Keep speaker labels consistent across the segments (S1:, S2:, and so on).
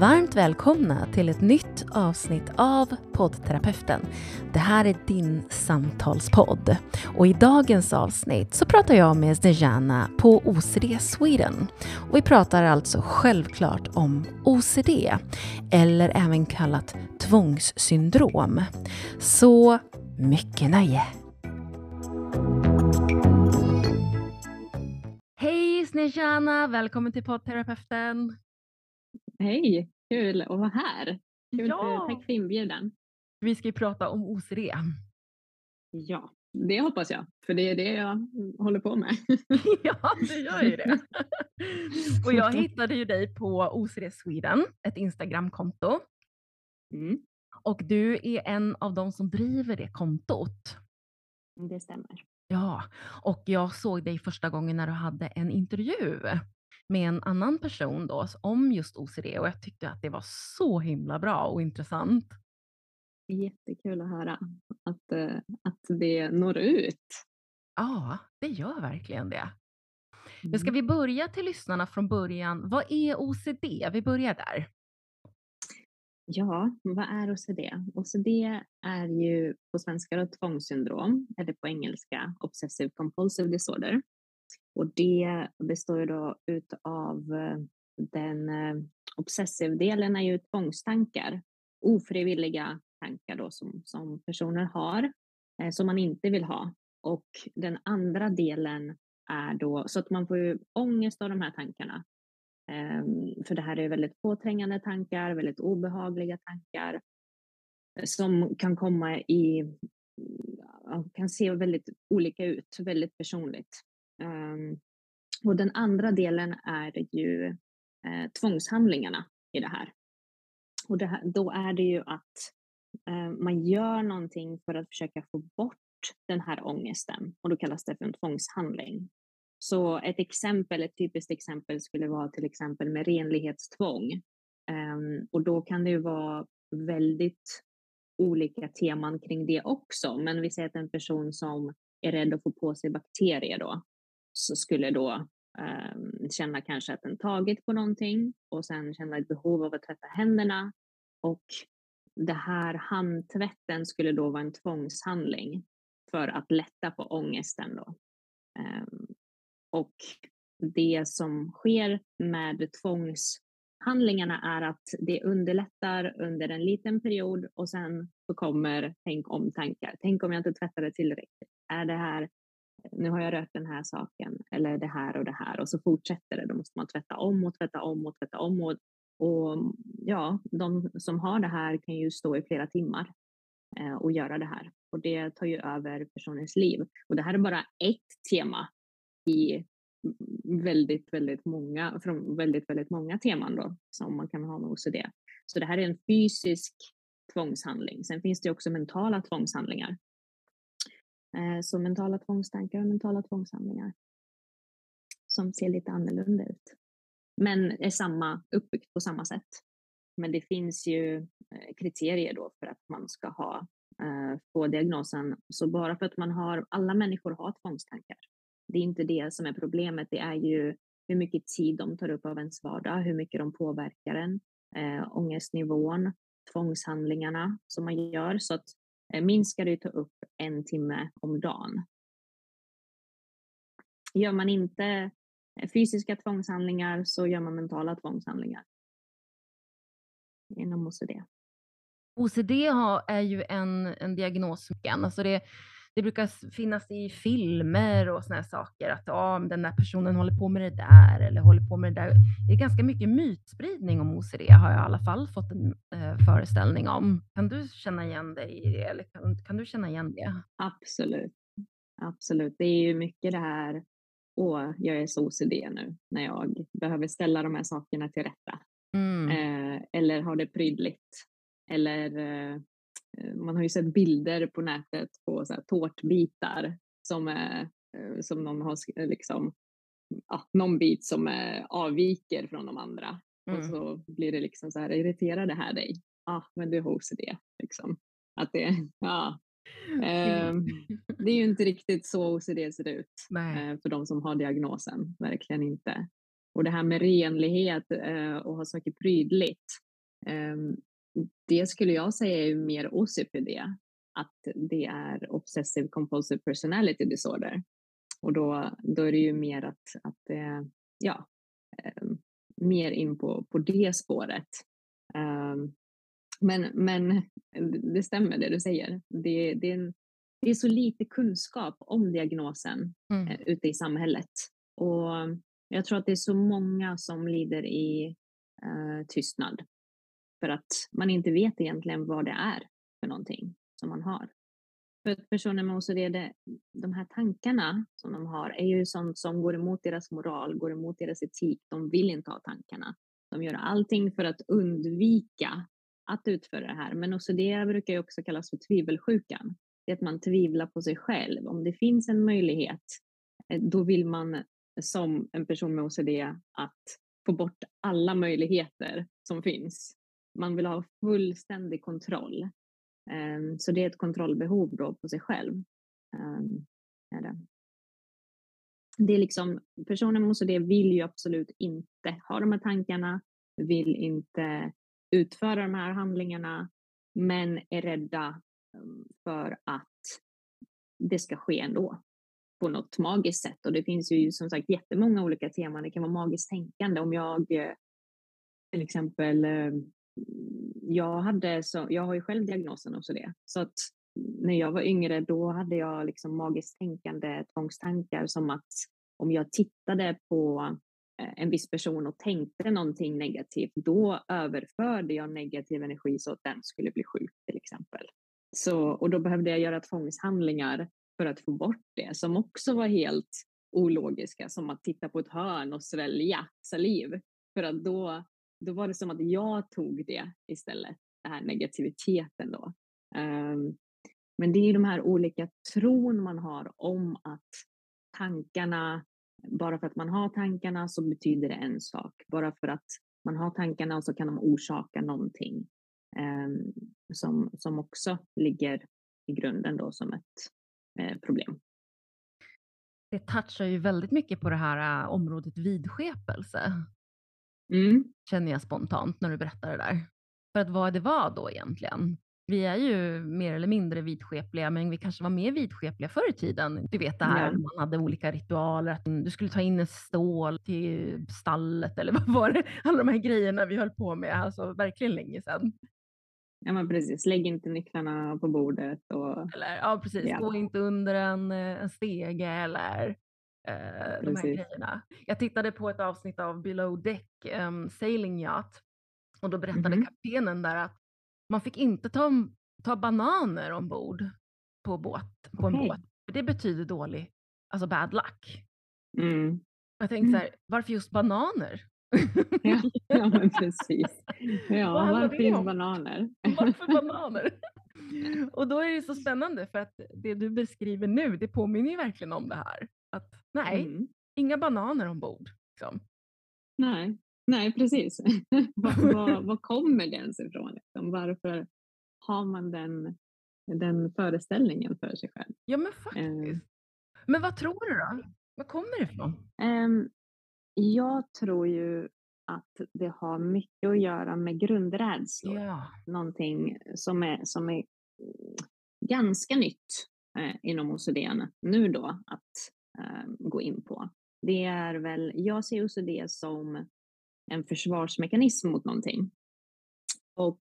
S1: Varmt välkomna till ett nytt avsnitt av poddterapeuten. Det här är din samtalspodd och i dagens avsnitt så pratar jag med Snejana på OCD Sweden. Och vi pratar alltså självklart om OCD eller även kallat tvångssyndrom. Så mycket nöje! Hej Snejana, välkommen till poddterapeuten.
S2: Hej, kul att vara här. Kul
S1: Ja.
S2: för, tack för inbjudan.
S1: Vi ska ju prata om OCD.
S2: Ja, det hoppas jag, för det är det jag håller på med.
S1: ja, det gör ju det. och jag hittade ju dig på OCD Sweden, ett Instagramkonto.
S2: Mm,
S1: Och du är en av de som driver det kontot.
S2: det stämmer.
S1: Ja, och jag såg dig första gången när du hade en intervju med en annan person då om just OCD och jag tyckte att det var så himla bra och intressant.
S2: Jättekul att höra att, eh, att det når ut.
S1: Ja, det gör verkligen det. Men ska
S2: Mm.
S1: vi börja till lyssnarna från början? Vad är OCD? Vi börjar där.
S2: Ja, vad är OCD? OCD är ju på svenska då tvångssyndrom eller på engelska obsessive compulsive disorder. Och det består ju då utav eh, den eh, obsessive-delen är ju tvångstankar, ofrivilliga tankar då som, som personer har, eh, som man inte vill ha. Och den andra delen är då, så att man får ju ångest av de här tankarna. Eh, för det här är väldigt påträngande tankar, väldigt obehagliga tankar eh, som kan komma i, kan se väldigt olika ut, väldigt personligt. Ehm, och den andra delen är ju eh, tvångshandlingarna i det här. Och det här, då är det ju att eh, man gör någonting för att försöka få bort den här ångesten och då kallas det för en tvångshandling. Så ett exempel, ett typiskt exempel skulle vara till exempel med renlighetstvång. Ehm, och då kan det ju vara väldigt olika teman kring det också. Men vi säger att en person som är rädd att få på sig bakterier då, så skulle då ehm, känna kanske att den tagit på någonting och sen känna ett behov av att tvätta händerna. Och det här handtvätten skulle då vara en tvångshandling för att lätta på ångesten då. Ehm, och det som sker med tvångshandlingarna är att det underlättar under en liten period och sen så kommer tänk om tankar. Tänk om jag inte tvättade tillräckligt. Är det här, nu har jag rört den här saken eller det här och det här och så fortsätter det. Då måste man tvätta om och tvätta om och tvätta om och, och ja, de som har det här kan ju stå i flera timmar eh, och göra det här och det tar ju över personens liv. Och det här är bara ett tema i väldigt, väldigt många, från väldigt, väldigt många teman då som man kan ha med OCD. Så det här är en fysisk tvångshandling. Sen finns det också mentala tvångshandlingar. Eh, så mentala tvångstankar och mentala tvångshandlingar som ser lite annorlunda ut. Men är samma, uppbyggt på samma sätt. Men det finns ju eh, kriterier då för att man ska ha, eh, få diagnosen. Så bara för att man har, alla människor har tvångstankar. Det är inte det som är problemet, det är ju hur mycket tid de tar upp av ens vardag, hur mycket de påverkar en, äh, ångestnivån, tvångshandlingarna som man gör. Så att eh, minst ska du ta upp en timme om dagen. Gör man inte eh, fysiska tvångshandlingar så gör man mentala tvångshandlingar. Inom OCD.
S1: OCD har, är ju en, en diagnos. Alltså det, det brukar finnas i filmer och såna här saker att men den där personen håller på med det där eller håller på med det där. Det är ganska mycket mytspridning om OCD har jag i alla fall fått en eh, föreställning om. Kan du känna igen dig i det? Eller kan, kan du känna igen det?
S2: Absolut. Absolut. Det är ju mycket det här, åh, jag är så OCD nu när jag behöver ställa de här sakerna till rätta.
S1: Mm.
S2: Eh, eller ha det prydligt. Eller eh, man har ju sett bilder på nätet på så här, tårtbitar som, är, eh, som någon har sk- liksom, ja, någon bit som eh, avviker från de andra. Och
S1: Mm.
S2: så blir det liksom så här, irriterar det här dig? Ja, ah, men du har OCD. Liksom. Att det, ja. Ehm, det är ju inte riktigt så OCD ser ut
S1: Nej.
S2: eh, för de som har diagnosen, verkligen inte. Och det här med renlighet eh, och ha saker prydligt, Um, det skulle jag säga är mer OCPD, att det är Obsessive Compulsive Personality Disorder. Och då, då är det ju mer att, att det, ja, um, mer in på, på det spåret. Um, men, men det stämmer det du säger. Det, det, är, en, det är så lite kunskap om diagnosen mm. eh, ute i samhället. Och jag tror att det är så många som lider i eh, tystnad för att man inte vet egentligen vad det är för någonting som man har. För att personer med OCD, det, de här tankarna som de har är ju sånt som går emot deras moral, går emot deras etik. De vill inte ha tankarna. De gör allting för att undvika att utföra det här. Men OCD brukar ju också kallas för tvivelsjukan. Det är att man tvivlar på sig själv. Om det finns en möjlighet, eh, då vill man som en person med OCD att få bort alla möjligheter som finns. Man vill ha fullständig kontroll. Ehm, så det är ett kontrollbehov då på sig själv. Ehm, är det. det är liksom, personer med OCD vill ju absolut inte ha de här tankarna, vill inte utföra de här handlingarna, men är rädda ehm, för att det ska ske ändå på något magiskt sätt. Och det finns ju som sagt jättemånga olika teman. Det kan vara magiskt tänkande. Om jag eh, till exempel, jag, hade så, jag har ju själv diagnosen också det. Så att när jag var yngre då hade jag liksom magiskt tänkande tvångstankar som att om jag tittade på eh, en viss person och tänkte någonting negativt, då överförde jag negativ energi så att den skulle bli sjuk till exempel. Så, och då behövde jag göra tvångshandlingar för att få bort det som också var helt ologiska som att titta på ett hörn och svälja saliv. För att då, då var det som att jag tog det istället, den här negativiteten då. Um, men det är de här olika tron man har om att tankarna, bara för att man har tankarna så betyder det en sak. Bara för att man har tankarna så kan de orsaka någonting um, som, som också ligger i grunden då som ett Eh, problem.
S1: Det touchar ju väldigt mycket på det här eh, området vidskepelse.
S2: Mm.
S1: Känner jag spontant när du berättar det där. För att vad det var då egentligen. Vi är ju mer eller mindre vidskepliga, men vi kanske var mer vidskepliga förr i tiden. Du vet det här, ja. man hade olika ritualer, att du skulle ta in en stål till stallet eller vad var det? Alla de här grejerna vi höll på med, alltså verkligen länge sedan.
S2: Ja men precis, lägg inte nycklarna på bordet. Och,
S1: eller, ja precis, ja. gå inte under en, eh, en stege eller eh, de här grejerna. Jag tittade på ett avsnitt av Below Deck, um, Sailing Yacht, och då berättade mm -hmm. kaptenen där att man fick inte ta, ta bananer ombord på, båt, på okay. en båt. För det betyder dålig, alltså bad luck.
S2: Mm.
S1: Jag tänkte så här, varför just bananer?
S2: ja, ja, men precis. Ja, varför finns bananer?
S1: Varför bananer? Och då är det så spännande för att det du beskriver nu, det påminner ju verkligen om det här. Att nej, mm. inga bananer ombord. Liksom.
S2: Nej, nej precis. var, kommer det ens ifrån? Liksom? Varför har man den, den föreställningen för sig själv?
S1: Ja, men faktiskt. Uh, men vad tror du då? Var kommer det ifrån?
S2: Um, jag tror ju att det har mycket att göra med grundrädslor.
S1: Ja.
S2: Någonting som är, som är ganska nytt eh, inom OCD nu då att eh, Eh, gå in på. Det är väl, jag ser det som en försvarsmekanism mot någonting. Och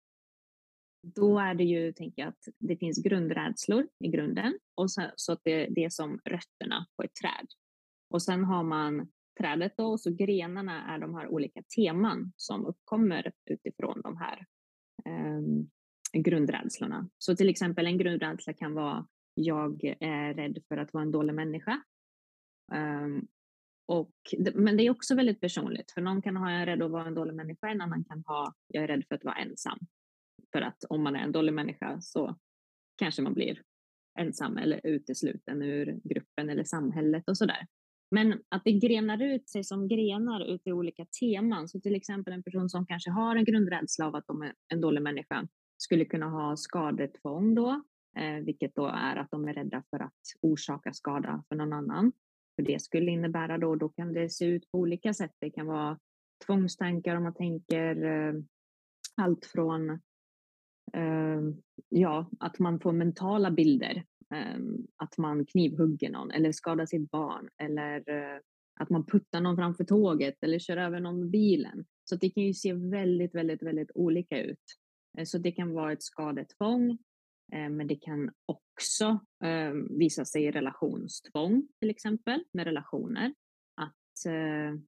S2: då är det ju, tänker jag, att det finns grundrädslor i grunden och så, så att det, det är som rötterna på ett träd. Och sen har man trädet då, och så grenarna är de här olika teman som uppkommer utifrån de här um, grundrädslorna. Så till exempel en grundrädsla kan vara jag är rädd för att vara en dålig människa. Um, och, men det är också väldigt personligt, för någon kan ha jag är rädd att vara en dålig människa, en annan kan ha jag är rädd för att vara ensam. För att om man är en dålig människa så kanske man blir ensam eller utesluten ur gruppen eller samhället och sådär. Men att det grenar ut sig som grenar ut i olika teman. Så till exempel en person som kanske har en grundrädsla av att de är en dålig människa skulle kunna ha skadetvång då, eh, vilket då är att de är rädda för att orsaka skada för någon annan. För det skulle innebära då, då kan det se ut på olika sätt. Det kan vara tvångstankar om man tänker eh, allt från eh, ja, att man får mentala bilder, eh, att man knivhugger någon eller skadar sitt barn eller eh, att man puttar någon framför tåget eller kör över någon med bilen. Så det kan ju se väldigt, väldigt, väldigt olika ut. Eh, så det kan vara ett skadetvång, Eh, men det kan också ehm, visa sig i relationstvång till exempel med relationer. Att, eh,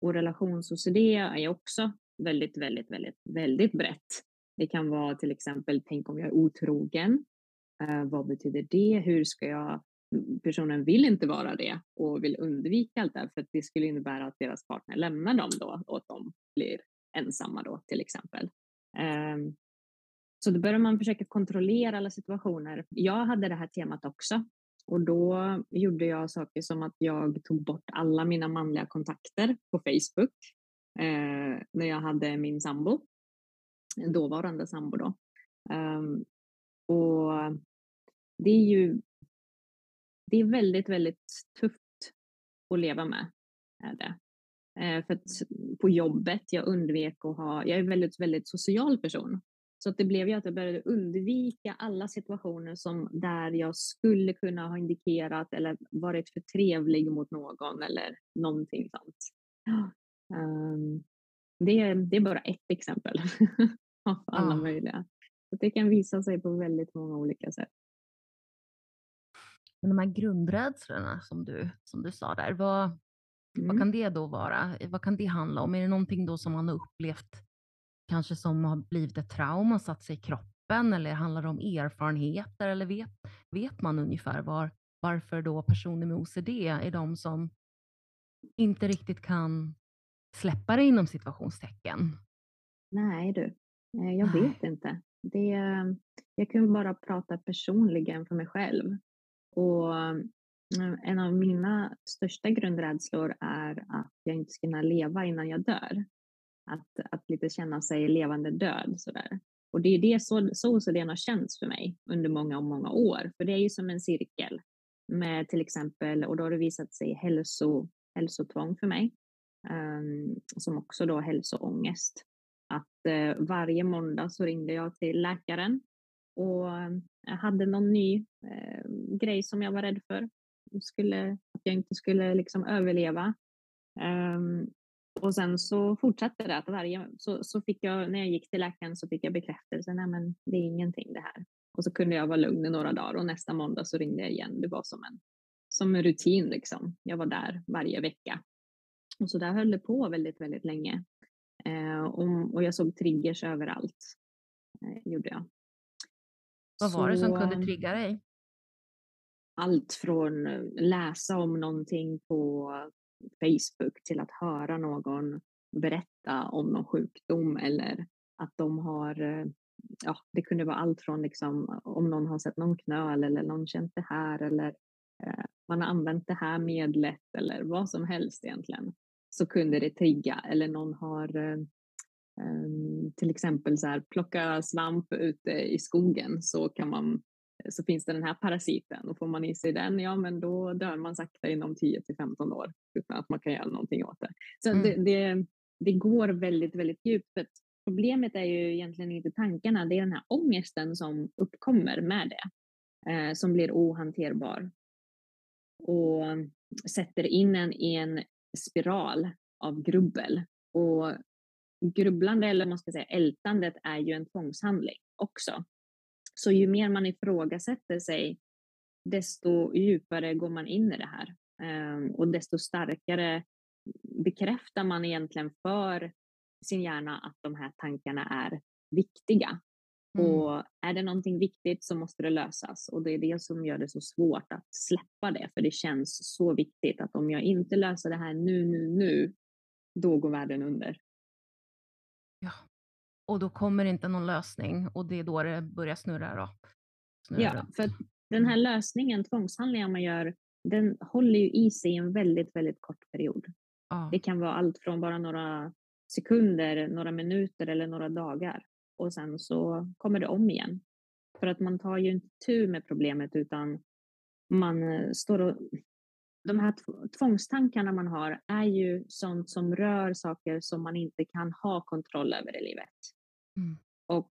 S2: och relations-OCD är också väldigt, väldigt, väldigt, väldigt brett. Det kan vara till exempel, tänk om jag är otrogen. Eh, vad betyder det? Hur ska jag personen vill inte vara det och vill undvika allt det här för att det skulle innebära att deras partner lämnar dem då och att de blir ensamma då till exempel. Ehm, så då börjar man försöka kontrollera alla situationer. Jag hade det här temat också och då gjorde jag saker som att jag tog bort alla mina manliga kontakter på Facebook eh, när jag hade min sambo, dåvarande sambo då. Um, och det är ju det är väldigt, väldigt tufft att leva med. Är det. Eh, för att på jobbet, jag undvek att ha, jag är en väldigt, väldigt social person. Så att det blev ju att jag började undvika alla situationer som där jag skulle kunna ha indikerat eller varit för trevlig mot någon eller någonting sånt. Um, det, det är bara ett exempel av alla ja. möjliga. Så det kan visa sig på väldigt många olika sätt.
S1: Men de här grundrädslorna som du, som du sa där, vad, mm. vad kan det då vara? Vad kan det handla om? Är det någonting då som man har upplevt kanske som har blivit ett trauma och satt sig i kroppen eller handlar det om erfarenheter eller vet, vet man ungefär var, varför då personer med OCD är de som inte riktigt kan släppa det inom situationstecken?
S2: Nej du, eh, jag vet inte. Det, jag kan bara prata personligen för mig själv. Och mm, en av mina största grundrädslor är att jag inte ska kunna leva innan jag dör. Att, att lite känna sig levande död sådär. Och det är det så, så, så det har känts för mig under många, många år. För det är ju som en cirkel med till exempel, och då har det visat sig hälso, hälsotvång för mig, um, som också då hälsoångest. Att uh, varje måndag så ringde jag till läkaren och jag hade någon ny uh, grej som jag var rädd för. Skulle, att jag inte skulle liksom överleva. Um, och sen så fortsatte det. Att varje, så, så fick jag, när jag gick till läkaren så fick jag bekräftelse. Nej men det är ingenting det här. Och så kunde jag vara lugn i några dagar och nästa måndag så ringde jag igen. Det var som en, som en rutin liksom. Jag var där varje vecka. Och så där höll det på väldigt, väldigt länge. Eh, och, och jag såg triggers överallt. Eh, gjorde jag.
S1: Vad var det som kunde trigga dig?
S2: Allt från eh, läsa om någonting på Facebook till att höra någon berätta om någon sjukdom eller att de har, eh, ja det kunde vara allt från liksom eh, om någon har sett någon knöl eller någon känt det här eller eh, man har använt det här medlet eller vad som helst egentligen så kunde det trigga eller någon har eh, ehm, till exempel så här, plocka svamp ute i skogen så kan man så finns det den här parasiten och får man i sig den, ja men då dör man sakta inom 10 till 15 år utan att man kan göra någonting åt det. Så mm. det, det, det, går väldigt, väldigt djupt. För problemet är ju egentligen inte tankarna, det är den här ångesten som uppkommer med det, eh, som blir ohanterbar och sätter in en i en spiral av grubbel. Och grubblande eller man ska säga ältandet är ju en tvångshandling också. Så ju mer man ifrågasätter sig, desto djupare går man in i det här ehm, och desto starkare bekräftar man egentligen för sin hjärna att de här tankarna är viktiga. Mm. Och är det någonting viktigt så måste det lösas och det är det som gör det så svårt att släppa det, för det känns så viktigt att om jag inte löser det här nu, nu, nu, då går världen under.
S1: Ja. Och då kommer inte någon lösning och det är då det börjar snurra då?
S2: Snurra ja, runt. för den här lösningen, tvångshandlingen man gör, den håller ju i sig en väldigt, väldigt kort period. Ja. Det kan vara allt från bara några sekunder, några minuter eller några dagar och sen så kommer det om igen. För att man tar ju inte tur med problemet utan man eh, står och de här tvångstankarna man har är ju sånt som rör saker som man inte kan ha kontroll över i livet. Mm. Och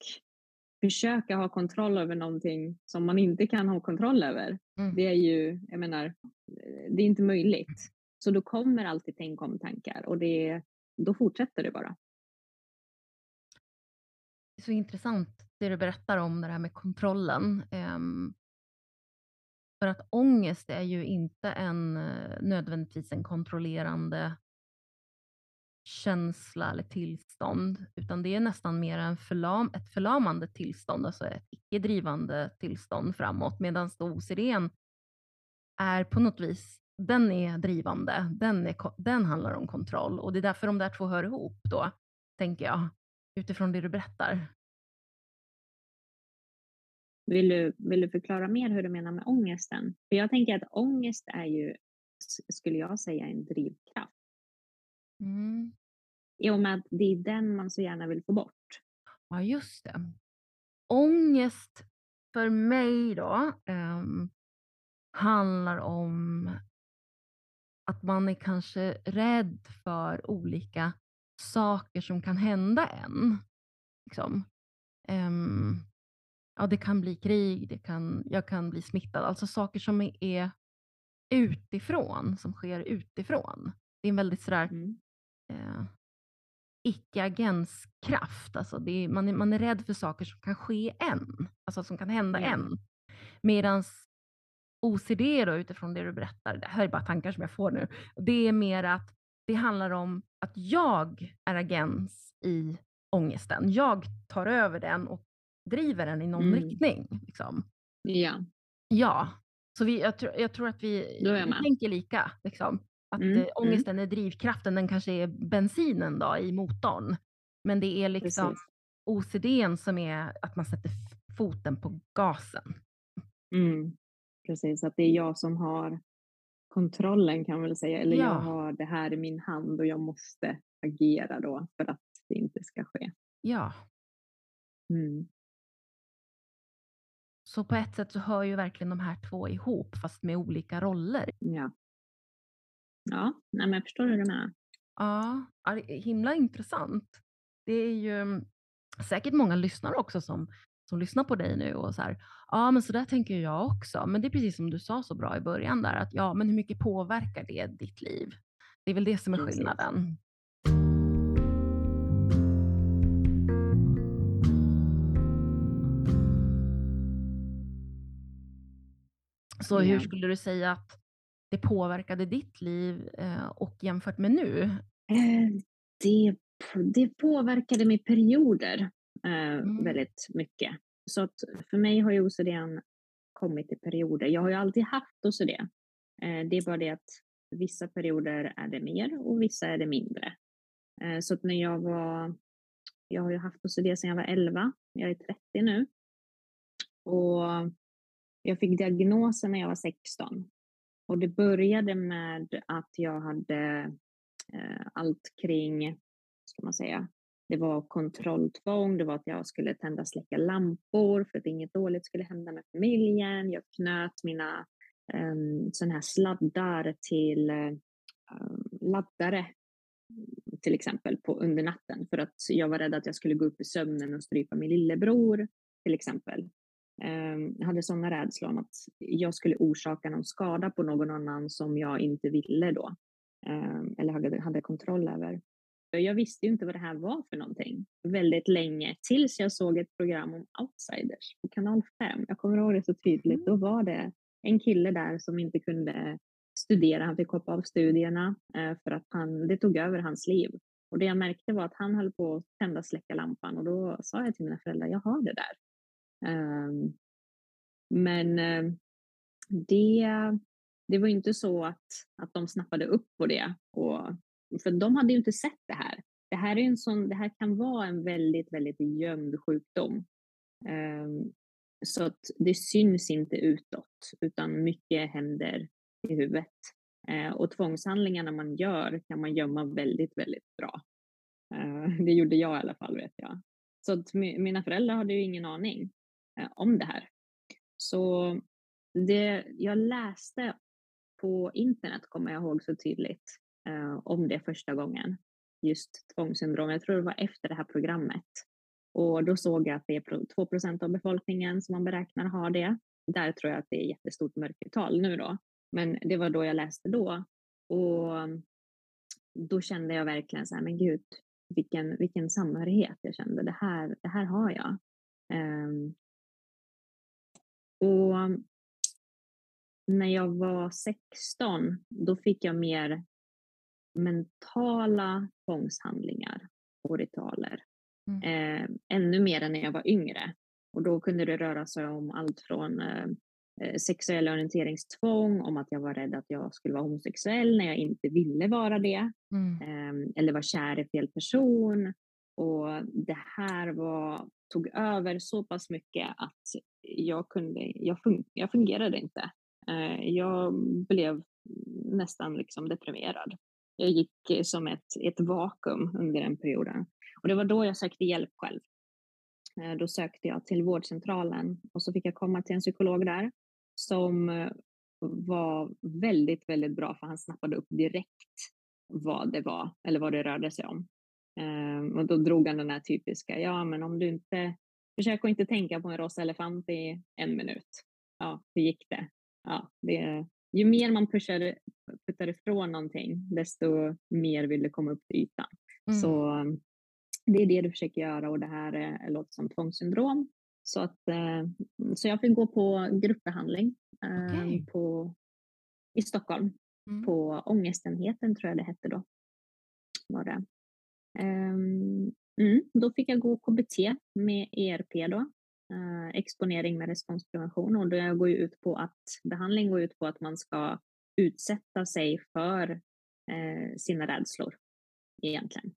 S2: försöka ha kontroll över någonting som man inte kan ha kontroll över. Mm. Det är ju, jag menar, det är inte möjligt. Så då kommer alltid tänk om tankar och det, då fortsätter det bara.
S1: Det är så intressant det du berättar om det här med kontrollen. Um, för att ångest är ju inte en, eh, nödvändigtvis en kontrollerande känsla eller tillstånd, utan det är nästan mer en förlam, ett förlamande tillstånd, alltså ett icke-drivande tillstånd framåt, medan OCDn är på något vis, den är drivande, den, är, den handlar om kontroll och det är därför de där två hör ihop då, tänker jag, utifrån det du berättar.
S2: Vill du, vill du förklara mer hur du menar med ångesten? För jag tänker att ångest är ju, skulle jag säga, en drivkraft. Mm. I och med att det är den man så gärna vill få bort.
S1: Ja, just det. Ångest för mig då um, handlar om att man är kanske rädd för olika saker som kan hända en. Liksom. Um, ja, det kan bli krig, det kan, jag kan bli smittad. Alltså saker som är utifrån, som sker utifrån. Det är en väldigt sådär mm. Eh, icke-agenskraft. Alltså det är, man, är, man är rädd för saker som kan ske än, alltså som kan hända mm. än. Medan OCD då, utifrån det du berättar, det här är bara tankar som jag får nu, det är mer att det handlar om att jag är agens i ångesten. Jag tar över den och driver den i någon mm. riktning. Liksom.
S2: Ja.
S1: Ja, så vi, jag, tr jag tror att vi, vi tänker lika. Liksom. Att mm. eh, ångesten är drivkraften, den kanske är bensinen då, i motorn. Men det är liksom Precis. OCD som är att man sätter foten på gasen.
S2: Mm. Precis, att det är jag som har kontrollen kan man väl säga. Eller ja. jag har det här i min hand och jag måste agera då för att det inte ska ske.
S1: Ja. Mm. Så på ett sätt så hör ju verkligen de här två ihop, fast med olika roller.
S2: Ja. Ja, nej, men jag förstår hur du menar.
S1: Ja, himla intressant. Det är ju mm, säkert många lyssnare också som, som lyssnar på dig nu och så här, ja men så där tänker jag också. Men det är precis som du sa så bra i början där, att ja men hur mycket påverkar det ditt liv? Det är väl det som är skillnaden. Så hur skulle du säga att det påverkade ditt liv eh, och jämfört med nu?
S2: Eh, det, det påverkade mig perioder eh, mm. väldigt mycket. Så att för mig har ju OCD kommit i perioder. Jag har ju alltid haft OCD. Det är bara det att vissa perioder är det mer och vissa är det mindre. Så att när jag var, jag har ju haft OCD sedan jag var 11, jag är 30 nu. Och jag fick diagnosen när jag var 16 och det började med att jag hade eh, allt kring, ska man säga, det var kontrolltvång, det var att jag skulle tända och släcka lampor för att inget dåligt skulle hända med familjen. Jag knöt mina ehm, um, sådana här sladdar till um, laddare till exempel på, under natten för att jag var rädd att jag skulle gå upp i sömnen och strypa min lillebror till exempel. Ehm, jag hade sådana rädslor om att jag skulle orsaka någon skada på någon annan som jag inte ville då. Ehm, eller hade, hade kontroll över. Jag visste ju inte vad det här var för någonting väldigt länge tills jag såg ett program om outsiders på kanal 5. Jag kommer ihåg det så tydligt. Mm. Då var det en kille där som inte kunde studera. Han fick hoppa av studierna eh, för att han, det tog över hans liv. Och det jag märkte var att han höll på att tända släcka lampan och då sa jag till mina föräldrar, jag har det där. Ehm, men ehm, det, det var inte så att, att de snappade upp på det. Och, för de hade ju inte sett det här. Det här, är en sån, det här kan vara en väldigt, väldigt gömd sjukdom. Ehm, så att det syns inte utåt, utan mycket händer i huvudet. Eh, och tvångshandlingarna man gör kan man gömma väldigt, väldigt bra. Eh, det gjorde jag i alla fall, vet jag. Så att mina föräldrar hade ju ingen aning Eh, om det här. Så det jag läste på internet kommer jag ihåg så tydligt eh, om det första gången. Just tvångssyndrom. Jag tror det var efter det här programmet. Och då såg jag att det är 2 procent av befolkningen som man beräknar har det. Där tror jag att det är jättestort mörkertal nu då. Men det var då jag läste då. Och då kände jag verkligen så här, men gud, vilken, vilken samhörighet jag kände. Det här, det här har jag. Um, och när jag var 16, då fick jag mer mentala tvångshandlingar och ritualer. Mm. Eh, ännu mer än när jag var yngre. Och då kunde det röra sig om allt från eh, eh, sexuell orienteringstvång, om att jag var rädd att jag skulle vara homosexuell när jag inte ville vara det. Mm. Eh, eller var kär i fel person. Och det här var, tog över så pass mycket att jag, kunde, jag, fun, jag fungerade inte. Eh, jag blev nästan liksom deprimerad. Jag gick som ett, ett vakuum under den perioden. Och det var då jag sökte hjälp själv. Eh, då sökte jag till vårdcentralen och så fick jag komma till en psykolog där som eh, var väldigt, väldigt bra för han snappade upp direkt vad det var eller vad det rörde sig om. Um, och då drog han den här typiska, ja men om du inte, försök att inte tänka på en rosa elefant i en minut. Ja, hur gick det? Ja, det ju mer man pushar, puttar ifrån någonting, desto mer vill det komma upp till ytan. Mm. Så det är det du försöker göra och det här är, låter som tvångssyndrom. Så, att, eh, så jag fick gå på gruppbehandling okay. Eh, på, i Stockholm mm. på ångestenheten tror jag det hette då. Var det. Ehm, mm, då fick jag gå KBT med ERP då, eh, exponering med responsprevention och det går ju ut på att behandling går ut på att man ska utsätta sig för eh, sina rädslor egentligen.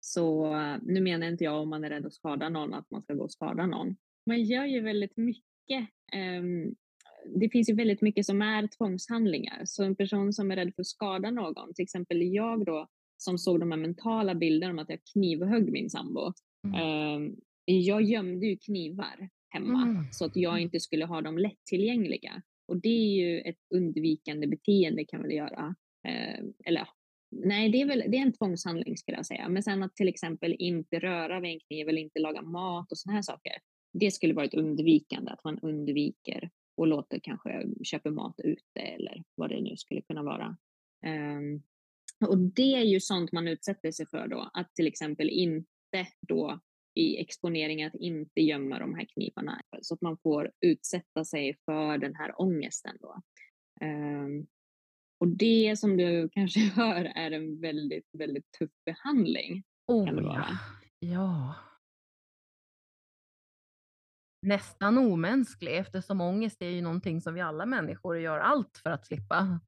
S2: Så nu menar inte jag om man är rädd att skada någon att man ska gå och skada någon. Man gör ju väldigt mycket. Ehm, det finns ju väldigt mycket som är tvångshandlingar. Så en person som är rädd för att skada någon, till exempel jag då, som såg de här mentala bilderna om att jag knivhögg min sambo. Mm. Um, jag gömde ju knivar hemma mm. så att jag inte skulle ha dem lättillgängliga. Och det är ju ett undvikande beteende kan man göra. Uh, eller Nej, det är, väl, det är en tvångshandling skulle jag säga. Men sen att till exempel inte röra vid en kniv eller inte laga mat och sådana här saker. Det skulle vara ett undvikande, att man undviker och låter kanske köpa mat ute eller vad det nu skulle kunna vara. Um, och det är ju sånt man utsätter sig för då, att till exempel inte då i exponering att inte gömma de här knivarna så att man får utsätta sig för den här ångesten då. Um, och det som du kanske hör är en väldigt, väldigt tuff behandling.
S1: Oh, kan det vara. Ja. ja. Nästan omänsklig eftersom ångest är ju någonting som vi alla människor gör allt för att slippa.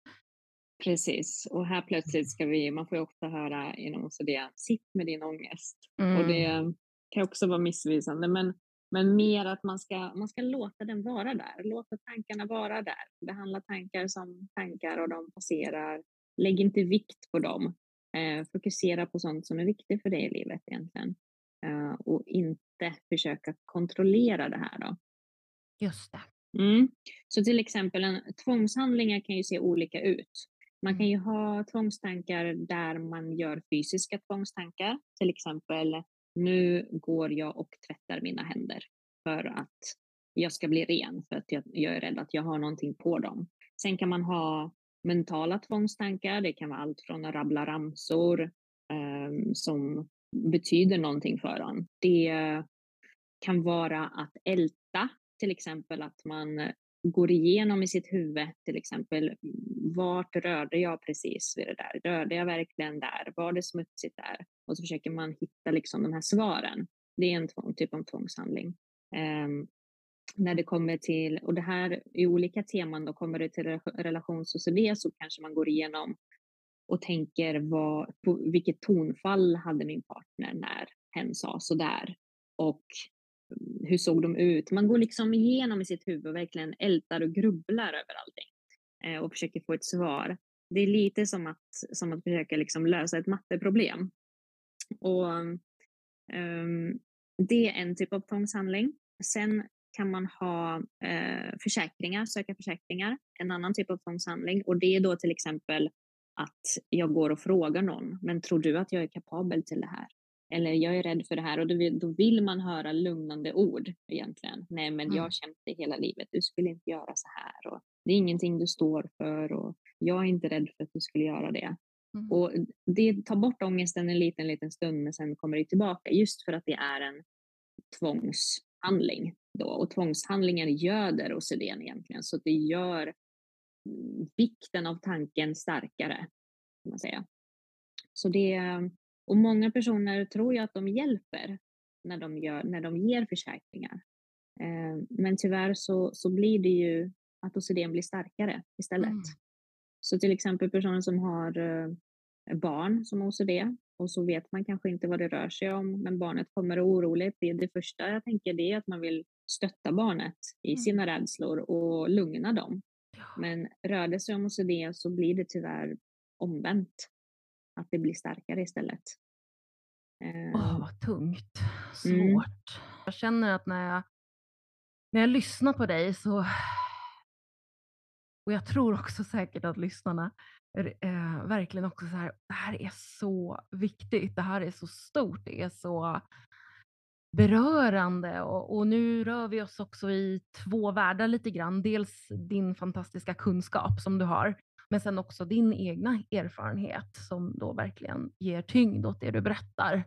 S2: Precis, och här plötsligt ska vi, man får ju ofta höra inom OCD, sitt med din ångest. Mm. Och det kan också vara missvisande, men men mer att man ska, man ska låta den vara där, låta tankarna vara där. Behandla tankar som tankar och de passerar. Lägg inte vikt på dem. Eh, fokusera på sånt som är viktigt för dig i livet egentligen. Eh, och inte försöka kontrollera det här då.
S1: Just det.
S2: Mm. Så till exempel en, tvångshandlingar kan ju se olika ut. Man kan mm. ju ha tvångstankar där man gör fysiska tvångstankar, till exempel nu går jag och tvättar mina händer för att jag ska bli ren, för att jag, jag är rädd att jag har någonting på dem. Sen kan man ha mentala tvångstankar. Det kan vara allt från att rabbla ramsor eh, som betyder någonting för en. Det kan vara att älta, till exempel att man går igenom i sitt huvud, till exempel mm, vart rörde jag precis vid det där? Rörde jag verkligen där? Var det smutsigt där? Och så försöker man hitta liksom de här svaren. Det är en tvång, typ av tvångshandling. Um, när det kommer till, och det här i olika teman, då kommer det till relationssociologi så kanske man går igenom och tänker vad, på vilket tonfall hade min partner när hen sa sådär? Och hur såg de ut? Man går liksom igenom i sitt huvud och verkligen ältar och grubblar över allting eh, och försöker få ett svar. Det är lite som att, som att försöka liksom lösa ett matteproblem. Och, um, det är en typ av tvångshandling. Sen kan man ha eh, försäkringar, söka försäkringar, en annan typ av tvångshandling. Och det är då till exempel att jag går och frågar någon, men tror du att jag är kapabel till det här? Eller jag är rädd för det här och då vill, då vill man höra lugnande ord egentligen. Nej, men jag
S1: Mm.
S2: har känt det hela livet. Du skulle inte göra så här och det är ingenting du står för och jag är inte rädd för att du skulle göra det.
S1: Mm.
S2: Och det tar bort ångesten en liten, liten stund men sen kommer det tillbaka just för att det är en tvångshandling då och tvångshandlingar göder OCD egentligen så det gör mm, vikten av tanken starkare kan man säga. Så det, och många personer tror ju att de hjälper när de, gör, när de ger försäkringar. Eh, men tyvärr så, så blir det ju att OCD blir starkare istället.
S1: Mm.
S2: Så till exempel personer som har eh, barn som har OCD och så vet man kanske inte vad det rör sig om men barnet kommer oroligt. Det, det första jag tänker det är att man vill stötta barnet i
S1: Mm.
S2: sina rädslor och lugna dem. Men rör det sig om OCD så blir det tyvärr omvänt. Att det blir starkare istället.
S1: Åh, vad tungt. Svårt.
S2: Mm.
S1: Jag känner att när jag, när jag lyssnar på dig så... Och jag tror också säkert att lyssnarna eh, verkligen också så här, det här är så viktigt, det här är så stort, det är så berörande och, och nu rör vi oss också i två världar lite grann. Dels din fantastiska kunskap som du har, men sen också din egna erfarenhet som då verkligen ger tyngd åt det du berättar.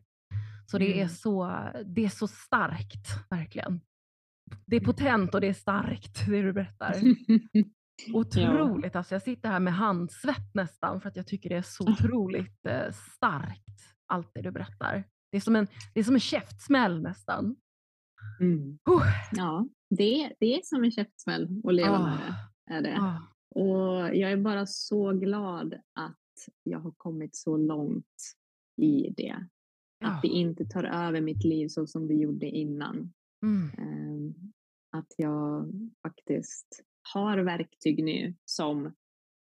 S1: Så det är
S2: Mm.
S1: så, det är så starkt, verkligen. Det är
S2: Mm.
S1: potent och det är starkt, det du berättar. Otroligt, alltså jag sitter här med handsvett nästan för att jag tycker det är så otroligt eh, starkt, allt det du berättar. Det är som en, det är som en käftsmäll nästan.
S2: Mm.
S1: Huh.
S2: Ja, det, det är som en käftsmäll att leva med
S1: Ah,
S2: det. Är det.
S1: ah,
S2: Och jag är bara så glad att jag har kommit så långt i det.
S1: ja.
S2: Att det inte tar över mitt liv så som det gjorde innan.
S1: Mm.
S2: Ehm, Att jag faktiskt har verktyg nu som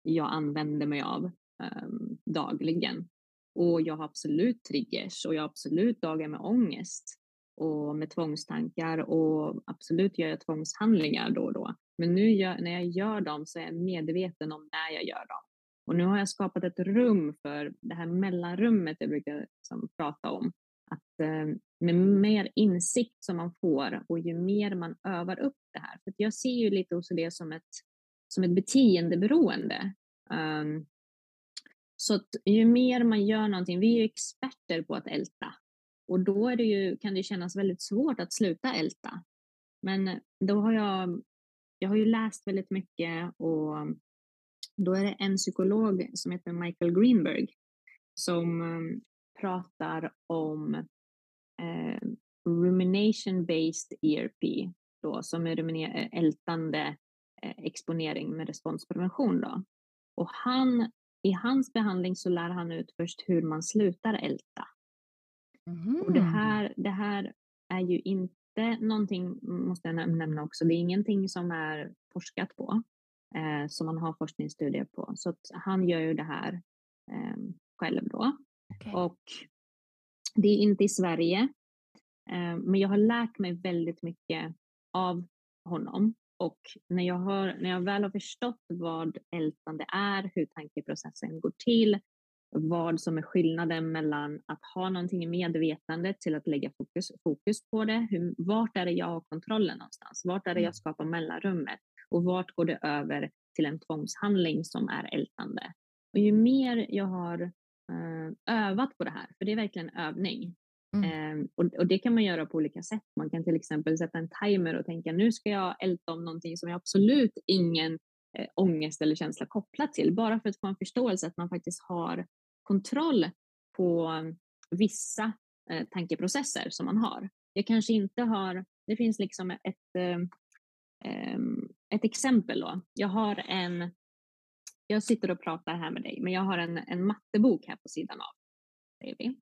S2: jag använder mig av ehm, dagligen. Och jag har absolut triggers och jag har absolut dagar med ångest och med tvångstankar och absolut gör jag tvångshandlingar då och då. Men nu gör, när jag gör dem så är jag medveten om när jag gör dem. Och nu har jag skapat ett rum för det här mellanrummet jag brukar liksom prata om. Att eh, med mer insikt som man får och ju mer man övar upp det här. För att jag ser ju lite OCD som ett, som ett beteendeberoende. Um, så att ju mer man gör någonting, vi är ju experter på att älta. Och då är det ju, kan det kännas väldigt svårt att sluta älta. Men då har jag, jag har ju läst väldigt mycket och då är det en psykolog som heter Michael Greenberg som um, pratar om eh, rumination-based ERP, då, som är rumine- ältande eh, exponering med responsprevention. Då. Och han, i hans behandling så lär han ut först hur man slutar älta. Och det
S1: Mhm.
S2: här, det här är ju inte någonting, måste jag näm- nämna också, det är ingenting som är forskat på, eh, som man har forskningsstudier på. Så att han gör ju det här eh, själv då.
S1: Okej.
S2: Och det är inte i Sverige, eh, men jag har lärt mig väldigt mycket av honom. Och när jag, har, när jag väl har förstått vad ältande är, hur tankeprocessen går till, vad som är skillnaden mellan att ha någonting i medvetandet till att lägga fokus, fokus på det. Hur, vart är det jag har kontrollen någonstans? Vart är det
S1: Mm.
S2: jag skapar mellanrummet? Och vart går det över till en tvångshandling som är ältande? Och ju mer jag har eh, övat på det här, för det är verkligen övning.
S1: Mm.
S2: Eh, och, och det kan man göra på olika sätt. Man kan till exempel sätta en timer och tänka nu ska jag älta om någonting som jag absolut ingen eh, ångest eller känsla kopplat till. Bara för att få en förståelse att man faktiskt har kontroll på mm, vissa eh, tankeprocesser som man har. Jag kanske inte har, det finns liksom ett, eh, ett exempel då. Jag har en, jag sitter och pratar här med dig, men jag har en, en mattebok här på sidan av. Säger vi.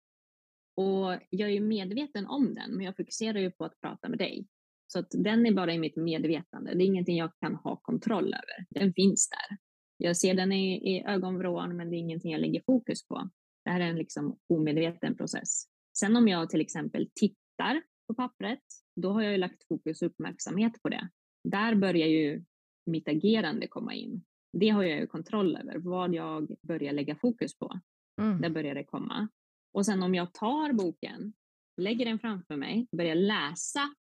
S2: Och jag är ju medveten om den, men jag fokuserar ju på att prata med dig. Så att den är bara i mitt medvetande. Det är ingenting jag kan ha kontroll över. Den finns där. Jag ser den i, i ögonvrån, men det är ingenting jag lägger fokus på. Det här är en liksom omedveten process. Sen om jag till exempel tittar på pappret, då har jag ju lagt fokus och uppmärksamhet på det. Där börjar ju mitt agerande komma in. Det har jag ju kontroll över, vad jag börjar lägga fokus på.
S1: Mm.
S2: Där börjar det komma. Och sen om jag tar boken, lägger den framför mig, börjar läsa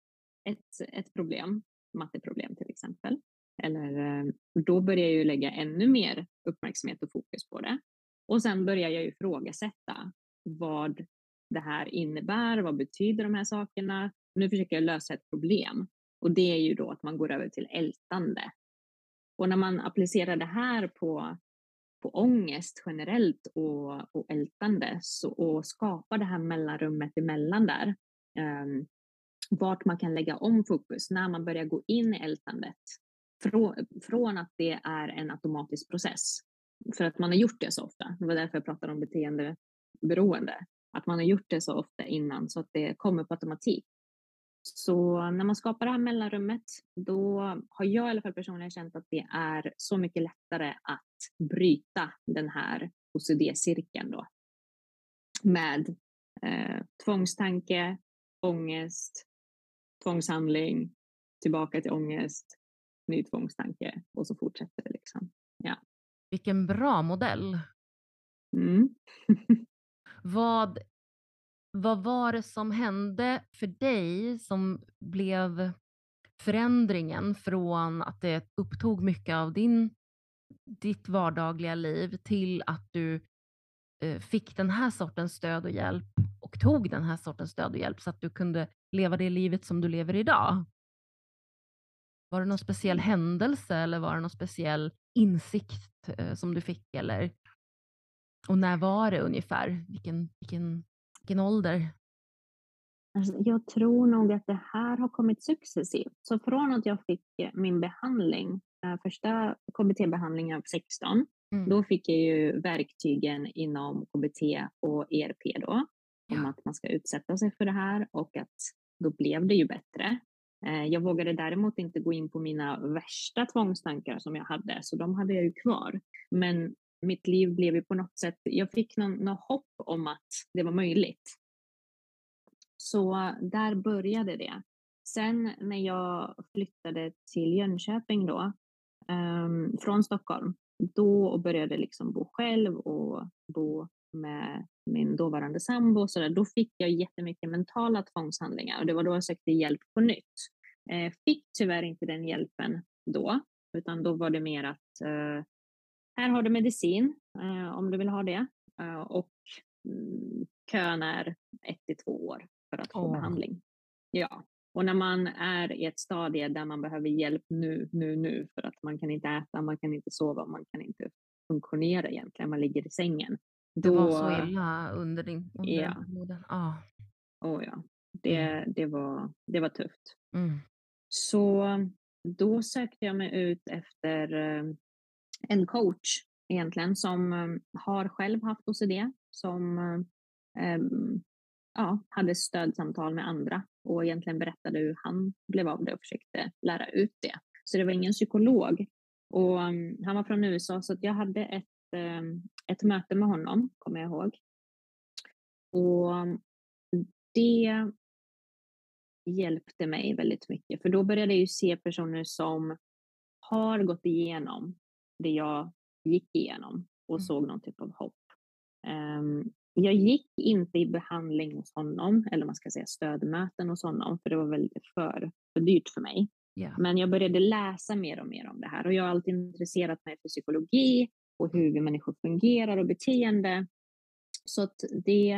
S2: ett, ett problem, matteproblem till exempel, eller eh, då börjar jag ju lägga ännu mer uppmärksamhet och fokus på det. Och sen börjar jag ju ifrågasätta vad det här innebär, vad betyder de här sakerna? Nu försöker jag lösa ett problem och det är ju då att man går över till ältande. Och när man applicerar det här på, på ångest generellt och, och ältande så, och skapar det här mellanrummet emellan där, um, vart man kan lägga om fokus när man börjar gå in i ältandet från, att det är en automatisk process. För att man har gjort det så ofta. Det var därför jag pratade om beteendeberoende. Att man har gjort det så ofta innan så att det kommer på automatik. Så när man skapar det här mellanrummet, då har jag i alla fall personligen känt att det är så mycket lättare att bryta den här OCD-cirkeln då. Med eh, tvångstanke, ångest, tvångshandling, tillbaka till ångest, ny tvångstanke och så fortsätter det liksom. Ja.
S1: Vilken bra modell.
S2: Mm.
S1: vad, vad var det som hände för dig som blev förändringen från att det upptog mycket av din, ditt vardagliga liv till att du eh, fick den här sortens stöd och hjälp och tog den här sortens stöd och hjälp så att du kunde leva det livet som du lever idag? Var det någon speciell mm. händelse eller var det någon speciell insikt eh, som du fick? Eller? Och när var det ungefär? Vilken, vilken, vilken ålder?
S2: Alltså, jag tror nog att det här har kommit successivt. Så från att jag fick eh, min behandling, äh, första KBT-behandlingen av 16, mm. då fick jag ju verktygen inom KBT och ERP då, ja. om att man ska utsätta sig för det här och att då blev det ju bättre. Eh, jag vågade däremot inte gå in på mina värsta tvångstankar som jag hade, så de hade jag ju kvar. Men mitt liv blev ju på något sätt, jag fick någon, någon hopp om att det var möjligt. Så där började det. Sen när jag flyttade till Jönköping då, um, från Stockholm, då började liksom bo själv och bo med min dåvarande sambo, så där, då fick jag jättemycket mentala tvångshandlingar och det var då jag sökte hjälp på nytt. Eh, fick tyvärr inte den hjälpen då, utan då var det mer att eh, här har du medicin eh, om du vill ha det eh, och mm, kön är ett till två år för att få oh. behandling. Ja, och när man är i ett stadie där man behöver hjälp nu, nu, nu för att man kan inte äta, man kan inte sova, man kan inte funktionera egentligen, man ligger i sängen.
S1: Det var så illa under din under
S2: ja.
S1: Ah.
S2: Oh, ja. Det, mm. det, var, det var tufft.
S1: Mm.
S2: Så då sökte jag mig ut efter eh, en coach egentligen som eh, har själv haft OCD, som eh, ja, hade stödsamtal med andra och egentligen berättade hur han blev av det och försökte lära ut det. Så det var ingen psykolog. Och han var från USA så jag hade ett, ett möte med honom, kommer jag ihåg. Och det hjälpte mig väldigt mycket. För då började jag ju se personer som har gått igenom det jag gick igenom och mm. såg någon typ av hopp. Um, jag gick inte i behandling hos honom, eller man ska säga stödmöten hos honom, för det var väldigt för, för dyrt för mig.
S1: Yeah.
S2: Men jag började läsa mer och mer om det här och jag har alltid intresserat mig för psykologi och hur vi människor fungerar och beteende. Så att det,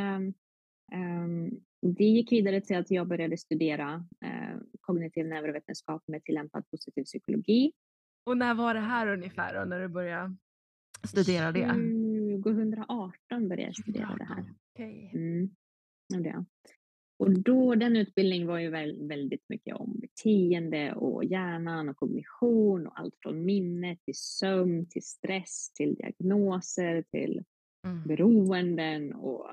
S2: um, det gick vidare till att jag började studera eh, kognitiv neurovetenskap med tillämpad positiv psykologi.
S1: Och när var det här ungefär då, när du började studera det?
S2: 2018 började jag studera 2018. det här.
S1: Okay.
S2: Mm, det. Och då, den utbildningen var ju väldigt mycket om beteende och hjärnan och kognition och allt från minne till sömn till stress till diagnoser till mm. beroenden och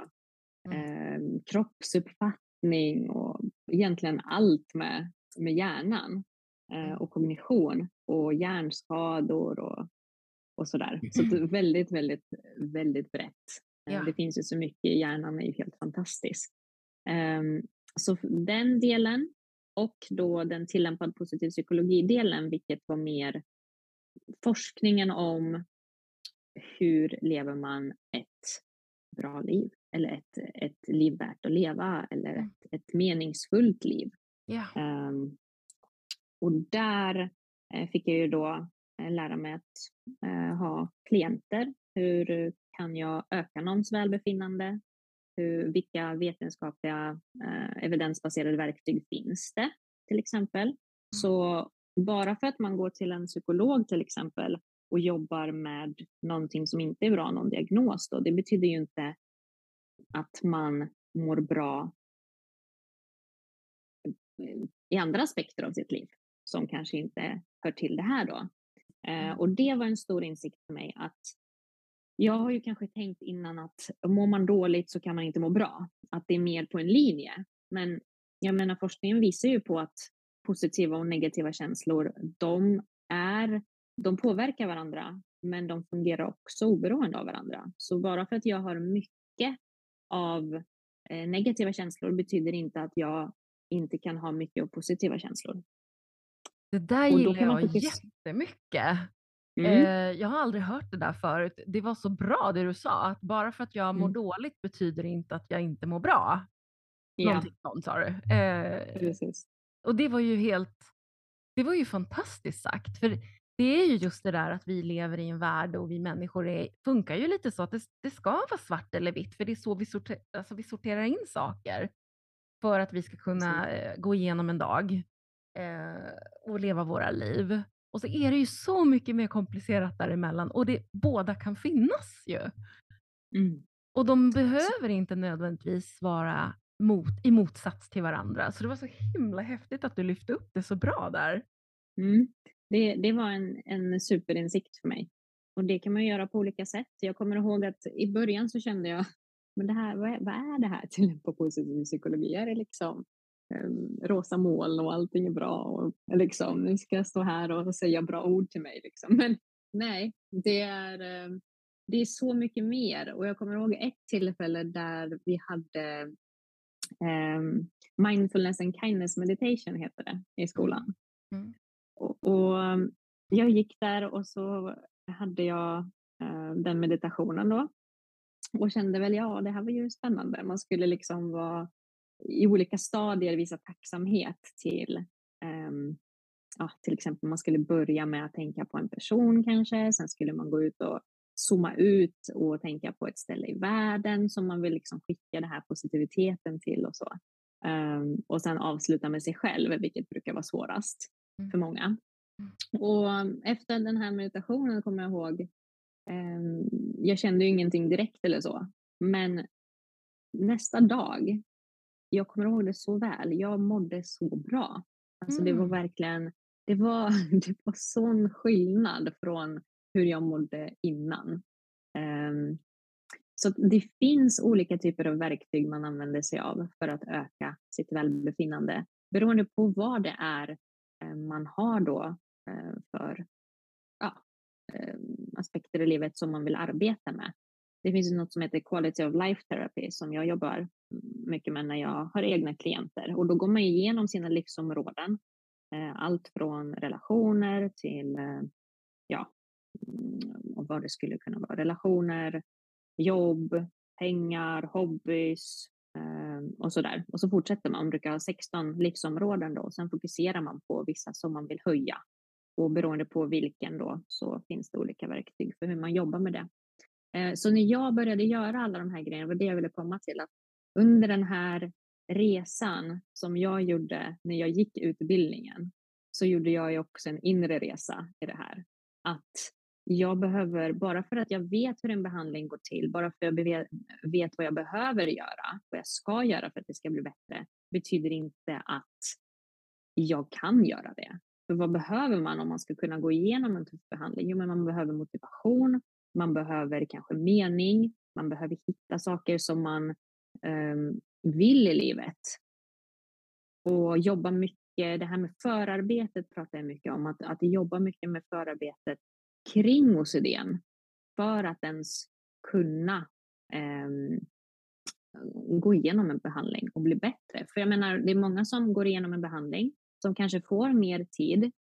S2: mm. eh, kroppsuppfattning och egentligen allt med, med hjärnan eh, mm. och kognition och hjärnskador och, och sådär. Så väldigt, väldigt, väldigt brett. Eh, ja. Det finns ju så mycket, hjärnan är ju helt fantastisk. Um, så den delen och då den tillämpad positiv psykologi-delen, vilket var mer forskningen om hur lever man ett bra liv eller ett, ett liv värt att leva eller mm. ett, ett meningsfullt liv.
S1: Yeah.
S2: Um, och där eh, fick jag ju då eh, lära mig att eh, ha klienter. Hur kan jag öka någons välbefinnande? Hur, vilka vetenskapliga eh, evidensbaserade verktyg finns det till exempel? Mm. Så bara för att man går till en psykolog till exempel och jobbar med någonting som inte är bra, någon diagnos då, det betyder ju inte att man mår bra i andra aspekter av sitt liv som kanske inte hör till det här då. Eh, mm. och det var en stor insikt för mig att jag har ju kanske tänkt innan att mår man dåligt så kan man inte må bra, att det är mer på en linje. Men jag menar forskningen visar ju på att positiva och negativa känslor, de är, de påverkar varandra, men de fungerar också oberoende av varandra. Så bara för att jag har mycket av eh, negativa känslor betyder inte att jag inte kan ha mycket av positiva känslor.
S1: Det där gillar jag faktiskt... jättemycket. Mm. Eh, jag har aldrig hört det där förut. Det var så bra det du sa, att bara för att jag mår mm. dåligt betyder inte att jag inte mår bra. Ja. Någonting sånt sa du.
S2: Eh, Precis.
S1: Och det var ju helt, det var ju fantastiskt sagt. För det är ju just det där att vi lever i en värld och vi människor är, funkar ju lite så att det, det ska vara svart eller vitt, för det är så vi, sorter, alltså vi sorterar in saker för att vi ska kunna eh, gå igenom en dag eh, och leva våra liv. Och så är det ju så mycket mer komplicerat däremellan och det, båda kan finnas ju.
S2: Mm.
S1: Och de behöver inte nödvändigtvis vara mot, i motsats till varandra. Så det var så himla häftigt att du lyfte upp det så bra där.
S2: Mm. Det, det var en, en superinsikt för mig. Och det kan man göra på olika sätt. Jag kommer ihåg att i början så kände jag, men det här, vad, är, vad är det här till på positiv psykologi? Är det liksom rosa moln och allting är bra? Och, liksom, nu ska jag stå här och säga bra ord till mig. Liksom. Men nej, det är, um, det är så mycket mer. Och jag kommer ihåg ett tillfälle där vi hade um, Mindfulness and Kindness Meditation heter det i skolan. Mm. Och, och, jag gick där och så hade jag uh, den meditationen då och kände väl ja, det här var ju spännande. Man skulle liksom vara i olika stadier visa tacksamhet till um, ja, till exempel man skulle börja med att tänka på en person kanske, sen skulle man gå ut och zooma ut och tänka på ett ställe i världen som man vill liksom skicka den här positiviteten till och så. Um, och sen avsluta med sig själv, vilket brukar vara svårast mm. för många. Mm. Och efter den här meditationen kommer jag ihåg, um, jag kände ju ingenting direkt eller så, men nästa dag, jag kommer ihåg det så väl, jag mådde så bra. Alltså mm. det var mm. verkligen, det var, det var sån skillnad från hur jag mådde innan. Um, så det finns olika typer av verktyg man använder sig av för att öka sitt välbefinnande beroende på vad det är eh, man har då eh, för ja, ehm, aspekter i livet som man vill arbeta med. Det finns något som heter Quality of Life Therapy som jag jobbar mycket med när jag har egna klienter och då går man igenom sina livsområden. Eh, allt från relationer till eh, ja, mm, och vad det skulle kunna vara. Relationer, jobb, pengar, hobbys och och sådär. Och så fortsätter man. Man brukar ha 16 livsområden då och sen fokuserar man på vissa som man vill höja. Och beroende på vilken då så finns det olika verktyg för hur man jobbar med det. Eh, så när jag började göra alla de här grejerna, var det jag ville komma till, att under den här resan som jag gjorde när jag gick utbildningen så gjorde jag ju också en inre resa i det här. Att jag behöver, bara för att jag vet hur en behandling går till, bara för att jag vet vad jag behöver göra, vad jag ska göra för att det ska bli bättre, betyder inte att jag kan göra det. För vad behöver man om man ska kunna gå igenom en tuff behandling? Jo, men man behöver motivation, man behöver kanske mening, man behöver hitta saker som man um, vill i livet. Och jobba mycket, det här med förarbetet pratar jag mycket om, att, att jobba mycket med förarbetet kring OCDn för att ens kunna eh, gå igenom en behandling och bli bättre. För jag menar, det är många som går igenom en behandling som kanske får mer tid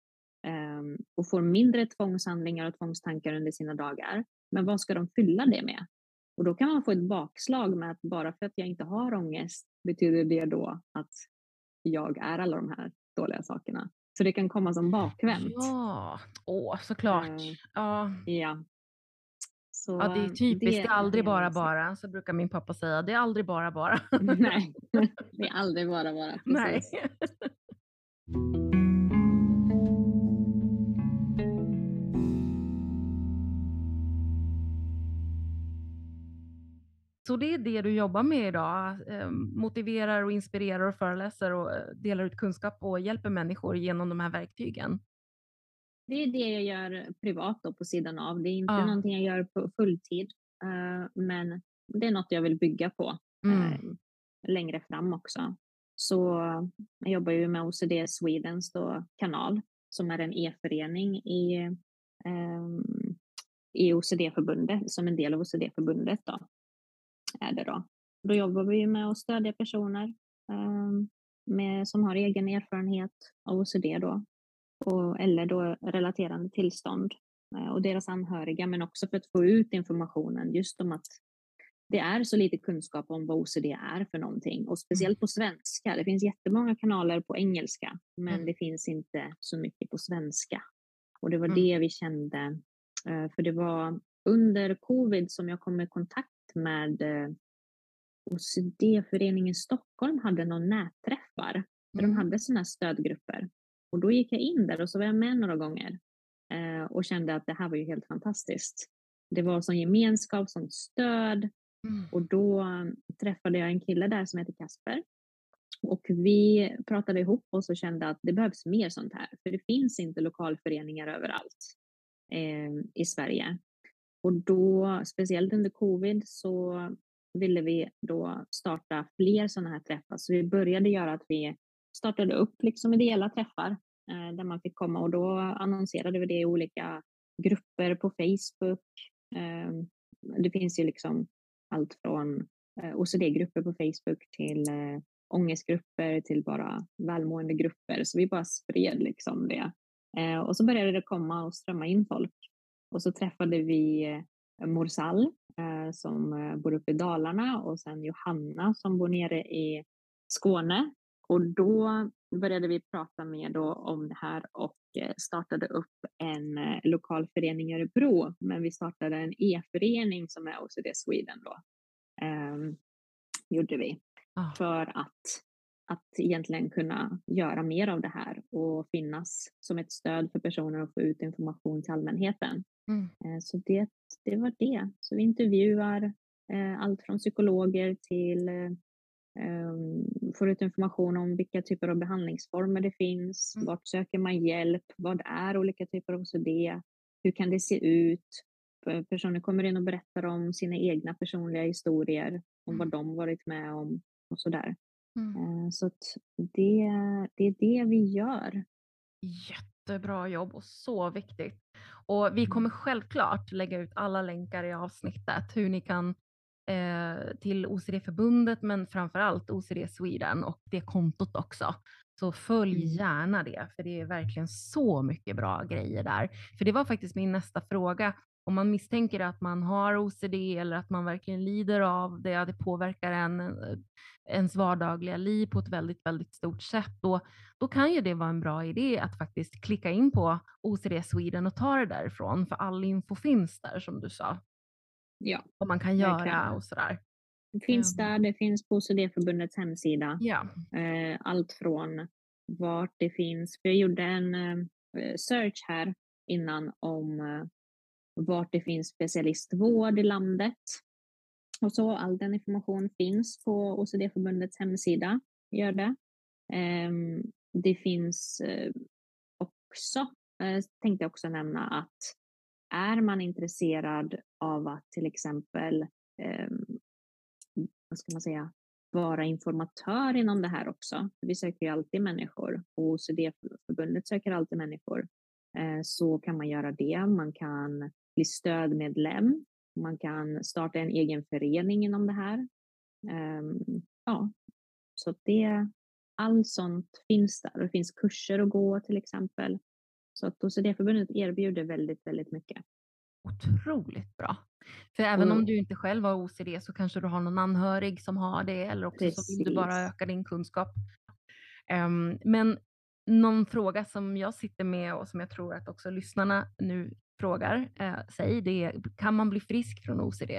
S2: och får mindre tvångshandlingar och tvångstankar under sina dagar. Men vad ska de fylla det med? Och då kan man få ett bakslag med att bara för att jag inte har ångest betyder det då att jag är alla de här dåliga sakerna. Så det kan komma som bakvänt.
S1: Ja, åh, såklart.
S2: Eh,
S1: Ja.
S2: Ja. Så
S1: ja, det är typiskt. Det, är aldrig
S2: det
S1: bara bara, så brukar min pappa säga. Det är aldrig bara bara.
S2: Nej, det är aldrig bara bara.
S1: Nej. Så det är det du jobbar med idag? Eh, motiverar och inspirerar och föreläser och eh, delar ut kunskap och hjälper människor genom de här verktygen?
S2: Det är det jag gör privat då på sidan av. Det är inte
S1: Ja.
S2: någonting jag gör på fulltid, eh, men det är något jag vill bygga på
S1: Mm.
S2: längre fram också. Så jag jobbar ju med OCD Swedens då, kanal som är en e-förening i, i OCD-förbundet, som en del av OCD-förbundet då. Är det då. då jobbar vi med att stödja personer ehm, med, som har egen erfarenhet av OCD då, och, eller då relaterande tillstånd eh, och deras anhöriga, men också för att få ut informationen just om att det är så lite kunskap om vad OCD är för någonting och speciellt på svenska. Det finns jättemånga kanaler på engelska, men
S1: Mm.
S2: det finns inte så mycket på svenska. Och det var
S1: Mm.
S2: det vi kände, eh, för det var under covid som jag kom i kontakt med eh, OCD-föreningen Stockholm hade någon nätträffar där de
S1: Mm.
S2: hade sådana stödgrupper. Och då gick jag in där och så var jag med några gånger eh, och kände att det här var ju helt fantastiskt. Det var som gemenskap, som stöd
S1: Mm.
S2: och då eh, träffade jag en kille där som heter Kasper. Och vi pratade ihop oss och kände att det behövs mer sånt här. För det finns inte lokalföreningar överallt eh, i Sverige. Och då, speciellt under covid, så ville vi då starta fler sådana här träffar. Så vi började göra att vi startade upp liksom ideella träffar eh, där man fick komma och då annonserade vi det i olika grupper på Facebook. Eh, det finns ju liksom allt från eh, OCD-grupper på Facebook till eh, ångestgrupper till bara välmående grupper. Så vi bara spred liksom det. Eh, och så började det komma och strömma in folk. Och så träffade vi eh, Morsal eh, som eh, bor uppe i Dalarna och sen Johanna som bor nere i Skåne. Och då började vi prata mer då om det här och startade upp en lokal förening i Örebro. Men vi startade en e-förening som är OCD Sweden då. Ehm, gjorde vi
S1: Ah.
S2: för att, att egentligen kunna göra mer av det här och finnas som ett stöd för personer att få ut information till allmänheten.
S1: Mm.
S2: Eh, Så det, det var det. Så vi intervjuar eh, allt från psykologer till eh, får ut information om vilka typer av behandlingsformer det finns,
S1: Mm.
S2: vart söker man hjälp, vad är olika typer av OCD, hur kan det se ut? Personer kommer in och berättar om sina egna personliga historier, om vad de varit med om och sådär.
S1: Mm.
S2: Så det, det är det vi gör.
S1: Jättebra jobb och så viktigt. Och vi kommer självklart lägga ut alla länkar i avsnittet hur ni kan eh, till OCD-förbundet men framförallt OCD Sweden och det kontot också. Så följ
S2: Mm.
S1: gärna det för det är verkligen så mycket bra grejer där. För det var faktiskt min nästa fråga. Om man misstänker att man har OCD eller att man verkligen lider av det, det påverkar en, eh, ens vardagliga liv på ett väldigt, väldigt stort sätt. Då, då kan ju det vara en bra idé att faktiskt klicka in på OCD Sweden och ta det därifrån, för all info finns där som du sa,
S2: Ja,
S1: vad man kan
S2: Verkligen.
S1: göra och sådär.
S2: det finns
S1: Ehm.
S2: där, det finns på OCD-förbundets hemsida.
S1: Ja.
S2: Eh, allt från vart det finns. För jag gjorde en eh, search här innan om vart det finns specialistvård i landet. Och så all den information finns på OCD-förbundets hemsida. Gör det. Ehm, det finns eh, också, eh, tänkte jag också nämna att är man intresserad av att till exempel ehm, vad ska man säga, vara informatör inom det här också. Vi söker ju alltid människor och OCD-förbundet söker alltid människor. Eh, så kan man göra det. Man kan bli stödmedlem. Man kan starta en egen förening inom det här. Ehm, Ja, så det, allt sånt finns där. Det finns kurser att gå till exempel. Så att OCD-förbundet erbjuder väldigt, väldigt mycket.
S1: Otroligt bra. För även
S2: Och,
S1: om du inte själv har OCD så kanske du har någon anhörig som har det eller också så vill du bara
S2: precis.
S1: öka din kunskap. Um, men någon fråga som jag sitter med och som jag tror att också lyssnarna nu frågar eh, sig, det är kan man bli frisk från OCD?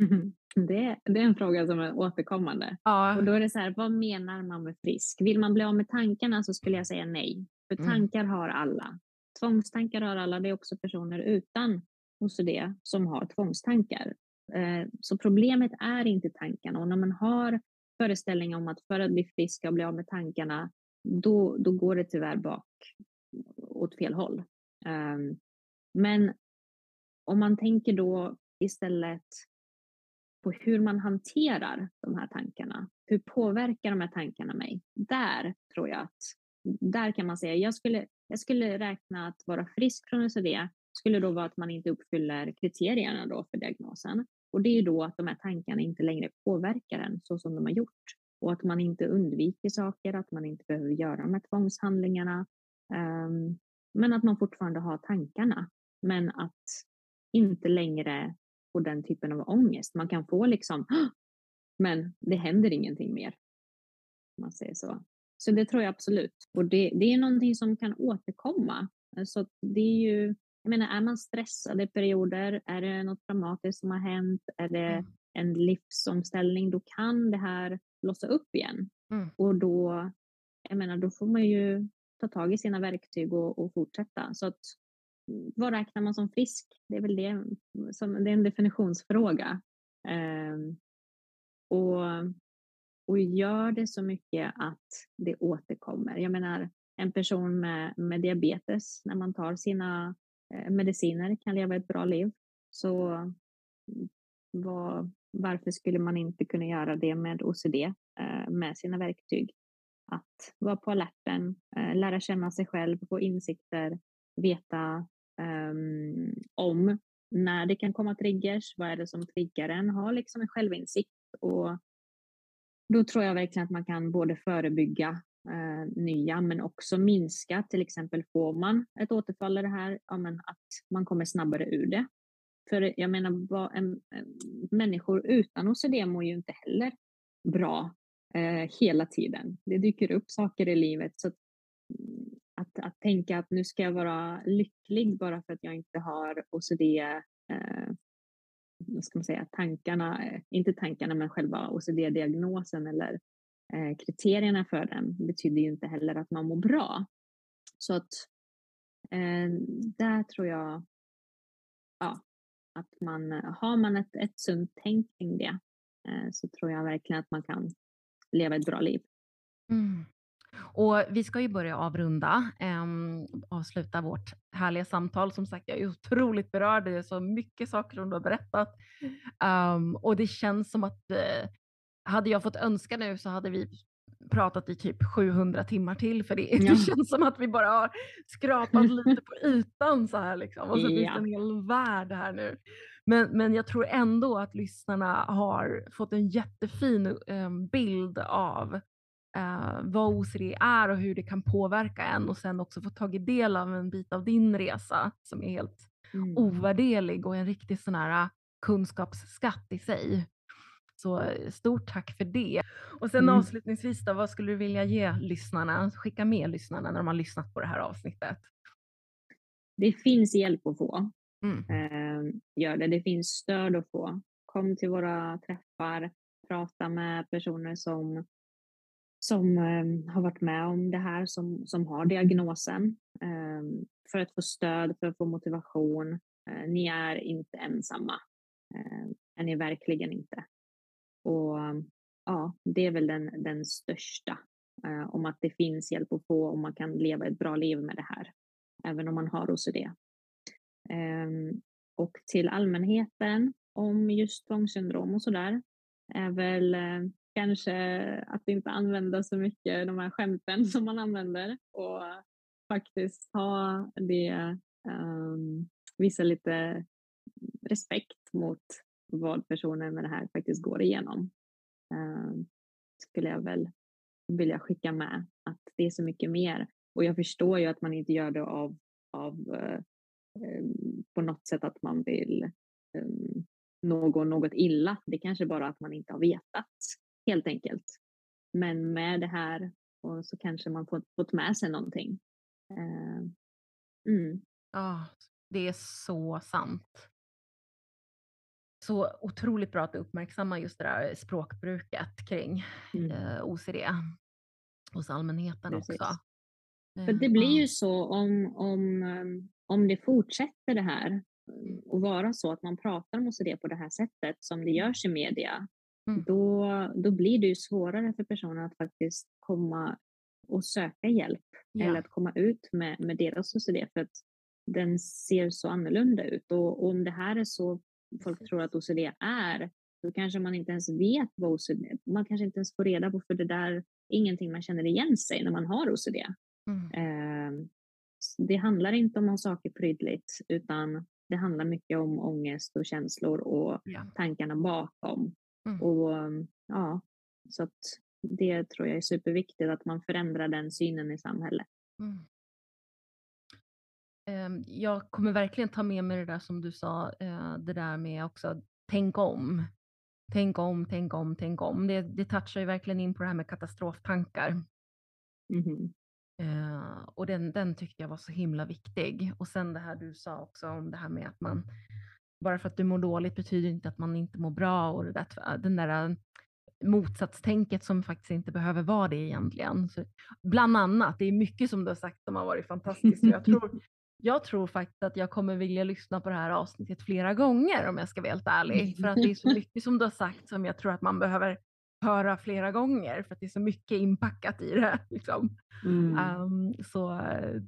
S2: Mhm. Det, det är en fråga som är återkommande.
S1: Ja.
S2: Och då är det så här, vad menar man med frisk? Vill man bli av med tankarna så skulle jag säga nej. För
S1: Mm.
S2: tankar har alla. Tvångstankar har alla. Det är också personer utan OCD som har tvångstankar. Eh, Så problemet är inte tankarna. Och när man har föreställning om att för att bli frisk och bli av med tankarna, då, då går det tyvärr bak åt fel håll. Ehm, men om man tänker då istället på hur man hanterar de här tankarna. Hur påverkar de här tankarna mig? Där tror jag att, där kan man säga, jag skulle, jag skulle räkna att vara frisk från OCD skulle då vara att man inte uppfyller kriterierna då för diagnosen. Och det är då att de här tankarna inte längre påverkar en så som de har gjort. Och att man inte undviker saker, att man inte behöver göra de här tvångshandlingarna. Um, men att man fortfarande har tankarna. Men att inte längre få den typen av ångest. Man kan få liksom, men det händer ingenting mer. Om man säger så. Så det tror jag absolut. Och det, det är någonting som kan återkomma. Så det är ju, jag menar, är man stressad i perioder, är det något traumatiskt som har hänt, är det
S1: Mm.
S2: en livsomställning, då kan det här blossa upp igen.
S1: Mm.
S2: Och då, jag menar, då får man ju ta tag i sina verktyg och, och fortsätta. Så att, mm, vad räknar man som frisk? Det är väl det mm, som, det är en definitionsfråga. Ehm, och, och gör det så mycket att det återkommer. Jag menar, en person med, med diabetes, när man tar sina eh, mediciner, kan leva ett bra liv. Så mm, var, varför skulle man inte kunna göra det med OCD, eh, med sina verktyg? Att vara på alerten, eh, lära känna sig själv, få insikter, veta um, om när det kan komma triggers, vad är det som triggar en, ha liksom en självinsikt. Och då tror jag verkligen att man kan både förebygga eh, nya men också minska, till exempel får man ett återfall i det här, ja, men att man kommer snabbare ur det. För jag menar, vad, en, en, människor utan OCD mår ju inte heller bra eh, hela tiden. Det dyker upp saker i livet. Så att, mm, att, att tänka att nu ska jag vara lycklig bara för att jag inte har OCD, eh, vad ska man säga, tankarna, eh, inte tankarna men själva OCD-diagnosen eller eh, kriterierna för den betyder ju inte heller att man mår bra. Så att eh, där tror jag, ja, att man, har man ett, ett sunt tänk kring det eh, så tror jag verkligen att man kan leva ett bra liv.
S1: Mm. Och vi ska ju börja avrunda, um, avsluta vårt härliga samtal. Som sagt, jag är otroligt berörd. Det är så mycket saker som du har berättat. Um, och det känns som att uh, hade jag fått önska nu så hade vi pratat i typ 700 timmar till för det, ja. det känns som att vi bara har skrapat lite på ytan så här liksom. Och så ja. finns det en hel värld här nu. Men, men jag tror ändå att lyssnarna har fått en jättefin um, bild av uh, vad OCD är och hur det kan påverka en och sen också få tagit del av en bit av din resa som är helt mm. ovärderlig och en riktig sån här kunskapsskatt i sig. Så stort tack för det. Och sen mm. avslutningsvis då, vad skulle du vilja ge lyssnarna, skicka med lyssnarna när de har lyssnat på det här avsnittet?
S2: Det finns hjälp att få. Mm. Eh, gör det. Det finns stöd att få. Kom till våra träffar, prata med personer som, som eh, har varit med om det här, som, som har diagnosen. Eh, för att få stöd, för att få motivation. ni är inte ensamma. är ni verkligen inte. Och ja, det är väl den, den största. Eh, om att det finns hjälp att få och man kan leva ett bra liv med det här. Även om man har OCD. Eh, och till allmänheten om just tvångssyndrom och sådär är väl eh, kanske att inte använda så mycket de här skämten som man använder och faktiskt ha det, um, visa lite respekt mot vad personer med det här faktiskt går igenom. Uh, skulle jag väl vilja skicka med att det är så mycket mer. Och jag förstår ju att man inte gör det av, av uh, um, på något sätt att man vill um, någon något illa. Det kanske bara att man inte har vetat helt enkelt. Men med det här och så kanske man fått, fått med sig någonting. Uh,
S1: mm. Ja, det är så sant. Så otroligt bra att du uppmärksammar just det där språkbruket kring mm. eh, OCD hos allmänheten Precis. också.
S2: För det blir ju så om, om, ehm, om det fortsätter det här och vara så att man pratar om OCD på det här sättet som det görs i media, mm. då, då blir det ju svårare för personer att faktiskt komma och söka hjälp ja. eller att komma ut med, med deras OCD för att den ser så annorlunda ut. Och, och om det här är så folk tror att OCD är, då kanske man inte ens vet vad OCD är. Man kanske inte ens får reda på, för det där är ingenting man känner igen sig när man har OCD. Mm. Eh, det handlar inte om att ha saker prydligt, utan det handlar mycket om ångest och känslor och ja. tankarna bakom. Mm. Och ja, så det tror jag är superviktigt att man förändrar den synen i samhället. Mm.
S1: Ehm, jag kommer verkligen ta med mig det där som du sa, eh, det där med också tänk om. Tänk om, tänk om, tänk om. Det, det touchar ju verkligen in på det här med katastroftankar. Mm. Uh, och den, den tyckte jag var så himla viktig. Och sen det här du sa också om det här med att man, bara för att du mår dåligt betyder inte att man inte mår bra och det där, den där motsatstänket som faktiskt inte behöver vara det egentligen. Så, bland annat, det är mycket som du har sagt som har varit fantastiskt. jag tror, jag tror faktiskt att jag kommer vilja lyssna på det här avsnittet flera gånger om jag ska vara helt ärlig. För att det är så mycket som du har sagt som jag tror att man behöver höra flera gånger för att det är så mycket inpackat i det. Liksom. Mm. Um, så uh,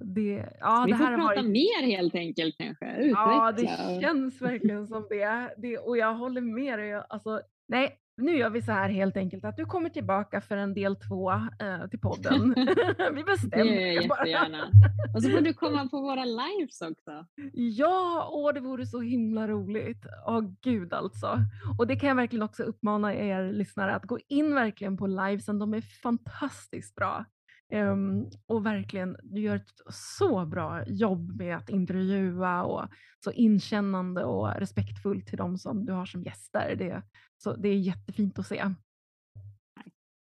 S1: det, ja,
S2: Vi
S1: det
S2: får prata varit... mer helt enkelt kanske. Utveckla.
S1: Ja, det känns verkligen som det. det och jag håller med dig. Alltså, nej, nu gör vi så här helt enkelt att du kommer tillbaka för en del två eh, till podden. vi bestämmer
S2: det. Gör jag jättegärna. Och så får du komma på våra lives också.
S1: Ja, åh, det vore så himla roligt. Åh gud alltså. Och det kan jag verkligen också uppmana er lyssnare att gå in verkligen på livesen. De är fantastiskt bra. Um, och verkligen, du gör ett så bra jobb med att intervjua och så inkännande och respektfullt till de som du har som gäster. Det, så det är jättefint att se.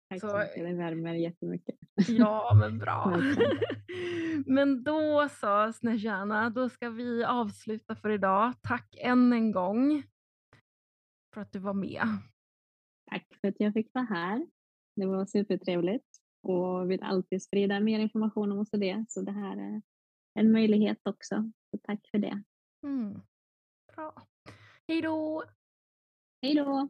S2: Tack så, mycket, det värmer jättemycket.
S1: Ja, men bra. men då så, Snezjana, då ska vi avsluta för idag. Tack än en gång för att du var med.
S2: Tack för att jag fick vara här. Det var supertrevligt och vill alltid sprida mer information om OCD. Så det här är en möjlighet också. Så tack för det. Mm.
S1: Bra. Hej då!
S2: Hej då!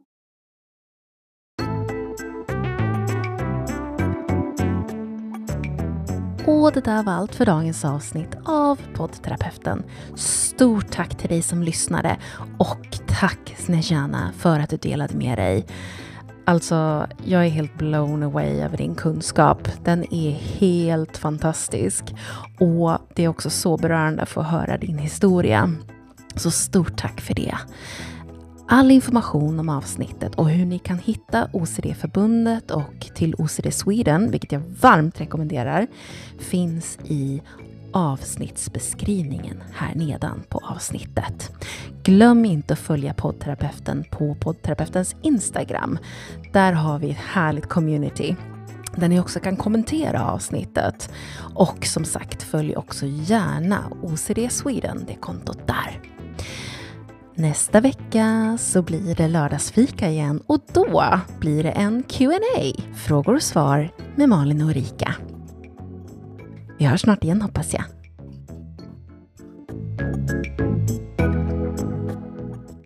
S1: Och det där var allt för dagens avsnitt av poddterapeuten. Stort tack till dig som lyssnade och tack Snejana för att du delade med dig. Alltså, jag är helt blown away över din kunskap. Den är helt fantastisk. Och det är också så berörande att få höra din historia. Så stort tack för det. All information om avsnittet och hur ni kan hitta OCD-förbundet och till OCD Sweden, vilket jag varmt rekommenderar, finns i avsnittsbeskrivningen här nedan på avsnittet. Glöm inte att följa poddterapeuten på poddterapeutens Instagram. Där har vi ett härligt community där ni också kan kommentera avsnittet. Och som sagt, följ också gärna OCD Sweden, det kontot där. Nästa vecka så blir det lördagsfika igen och då blir det en Q&A, frågor och svar med Malin och Rika. Vi hörs snart igen hoppas jag.